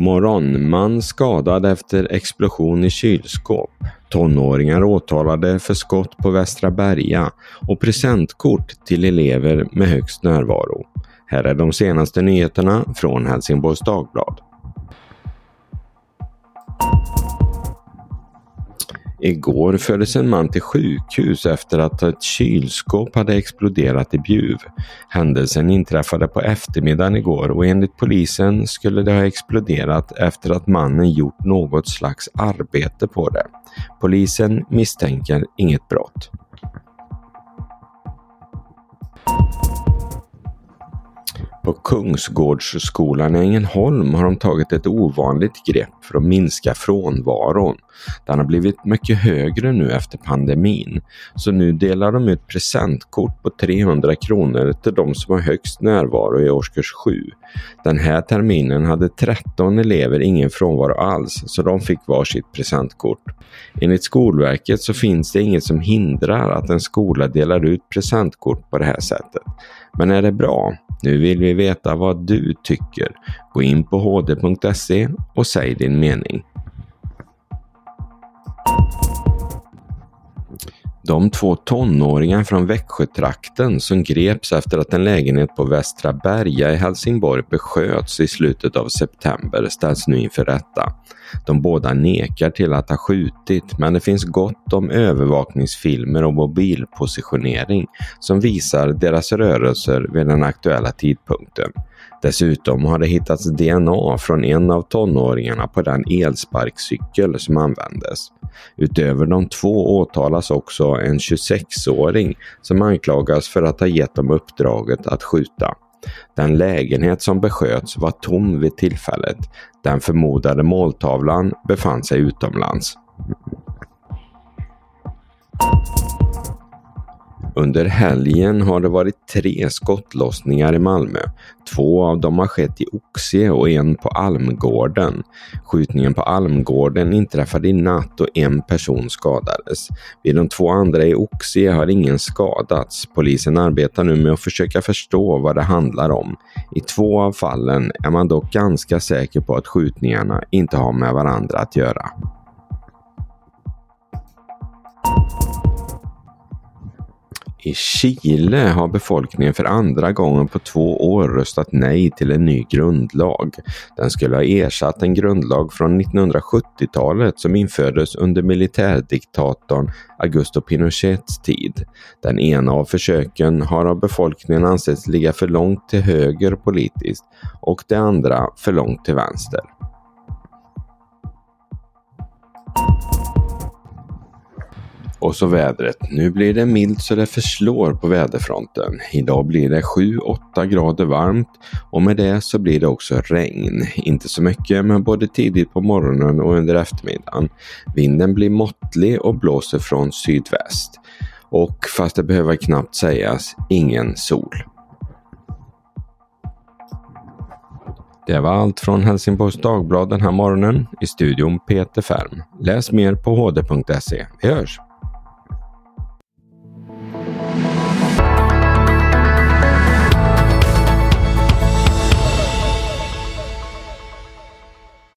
morgon. Man skadad efter explosion i kylskåp. Tonåringar åtalade för skott på Västra Berga och presentkort till elever med högst närvaro. Här är de senaste nyheterna från Helsingborgs Dagblad. Igår fördes en man till sjukhus efter att ett kylskåp hade exploderat i Bjuv. Händelsen inträffade på eftermiddagen igår och enligt polisen skulle det ha exploderat efter att mannen gjort något slags arbete på det. Polisen misstänker inget brott. På Kungsgårdsskolan i Ängelholm har de tagit ett ovanligt grepp för att minska frånvaron. Den har blivit mycket högre nu efter pandemin, så nu delar de ut presentkort på 300 kronor till de som har högst närvaro i årskurs 7. Den här terminen hade 13 elever ingen frånvaro alls, så de fick varsitt presentkort. Enligt Skolverket så finns det inget som hindrar att en skola delar ut presentkort på det här sättet. Men är det bra? Nu vill vi veta vad du tycker. Gå in på hd.se och säg din mening. De två tonåringar från Växjötrakten som greps efter att en lägenhet på Västra Berga i Helsingborg besköts i slutet av september ställs nu inför rätta. De båda nekar till att ha skjutit men det finns gott om övervakningsfilmer och mobilpositionering som visar deras rörelser vid den aktuella tidpunkten. Dessutom har det hittats DNA från en av tonåringarna på den elsparkcykel som användes. Utöver de två åtalas också en 26-åring som anklagas för att ha gett dem uppdraget att skjuta. Den lägenhet som besköts var tom vid tillfället. Den förmodade måltavlan befann sig utomlands. Under helgen har det varit tre skottlossningar i Malmö. Två av dem har skett i Oxie och en på Almgården. Skjutningen på Almgården inträffade i natt och en person skadades. Vid de två andra i Oxie har ingen skadats. Polisen arbetar nu med att försöka förstå vad det handlar om. I två av fallen är man dock ganska säker på att skjutningarna inte har med varandra att göra. I Chile har befolkningen för andra gången på två år röstat nej till en ny grundlag. Den skulle ha ersatt en grundlag från 1970-talet som infördes under militärdiktatorn Augusto Pinochets tid. Den ena av försöken har av befolkningen ansetts ligga för långt till höger politiskt och det andra för långt till vänster. Och så vädret. Nu blir det milt så det förslår på väderfronten. Idag blir det 7-8 grader varmt och med det så blir det också regn. Inte så mycket men både tidigt på morgonen och under eftermiddagen. Vinden blir måttlig och blåser från sydväst. Och fast det behöver knappt sägas, ingen sol. Det var allt från Helsingborgs Dagblad den här morgonen. I studion Peter Färm. Läs mer på hd.se. Vi hörs!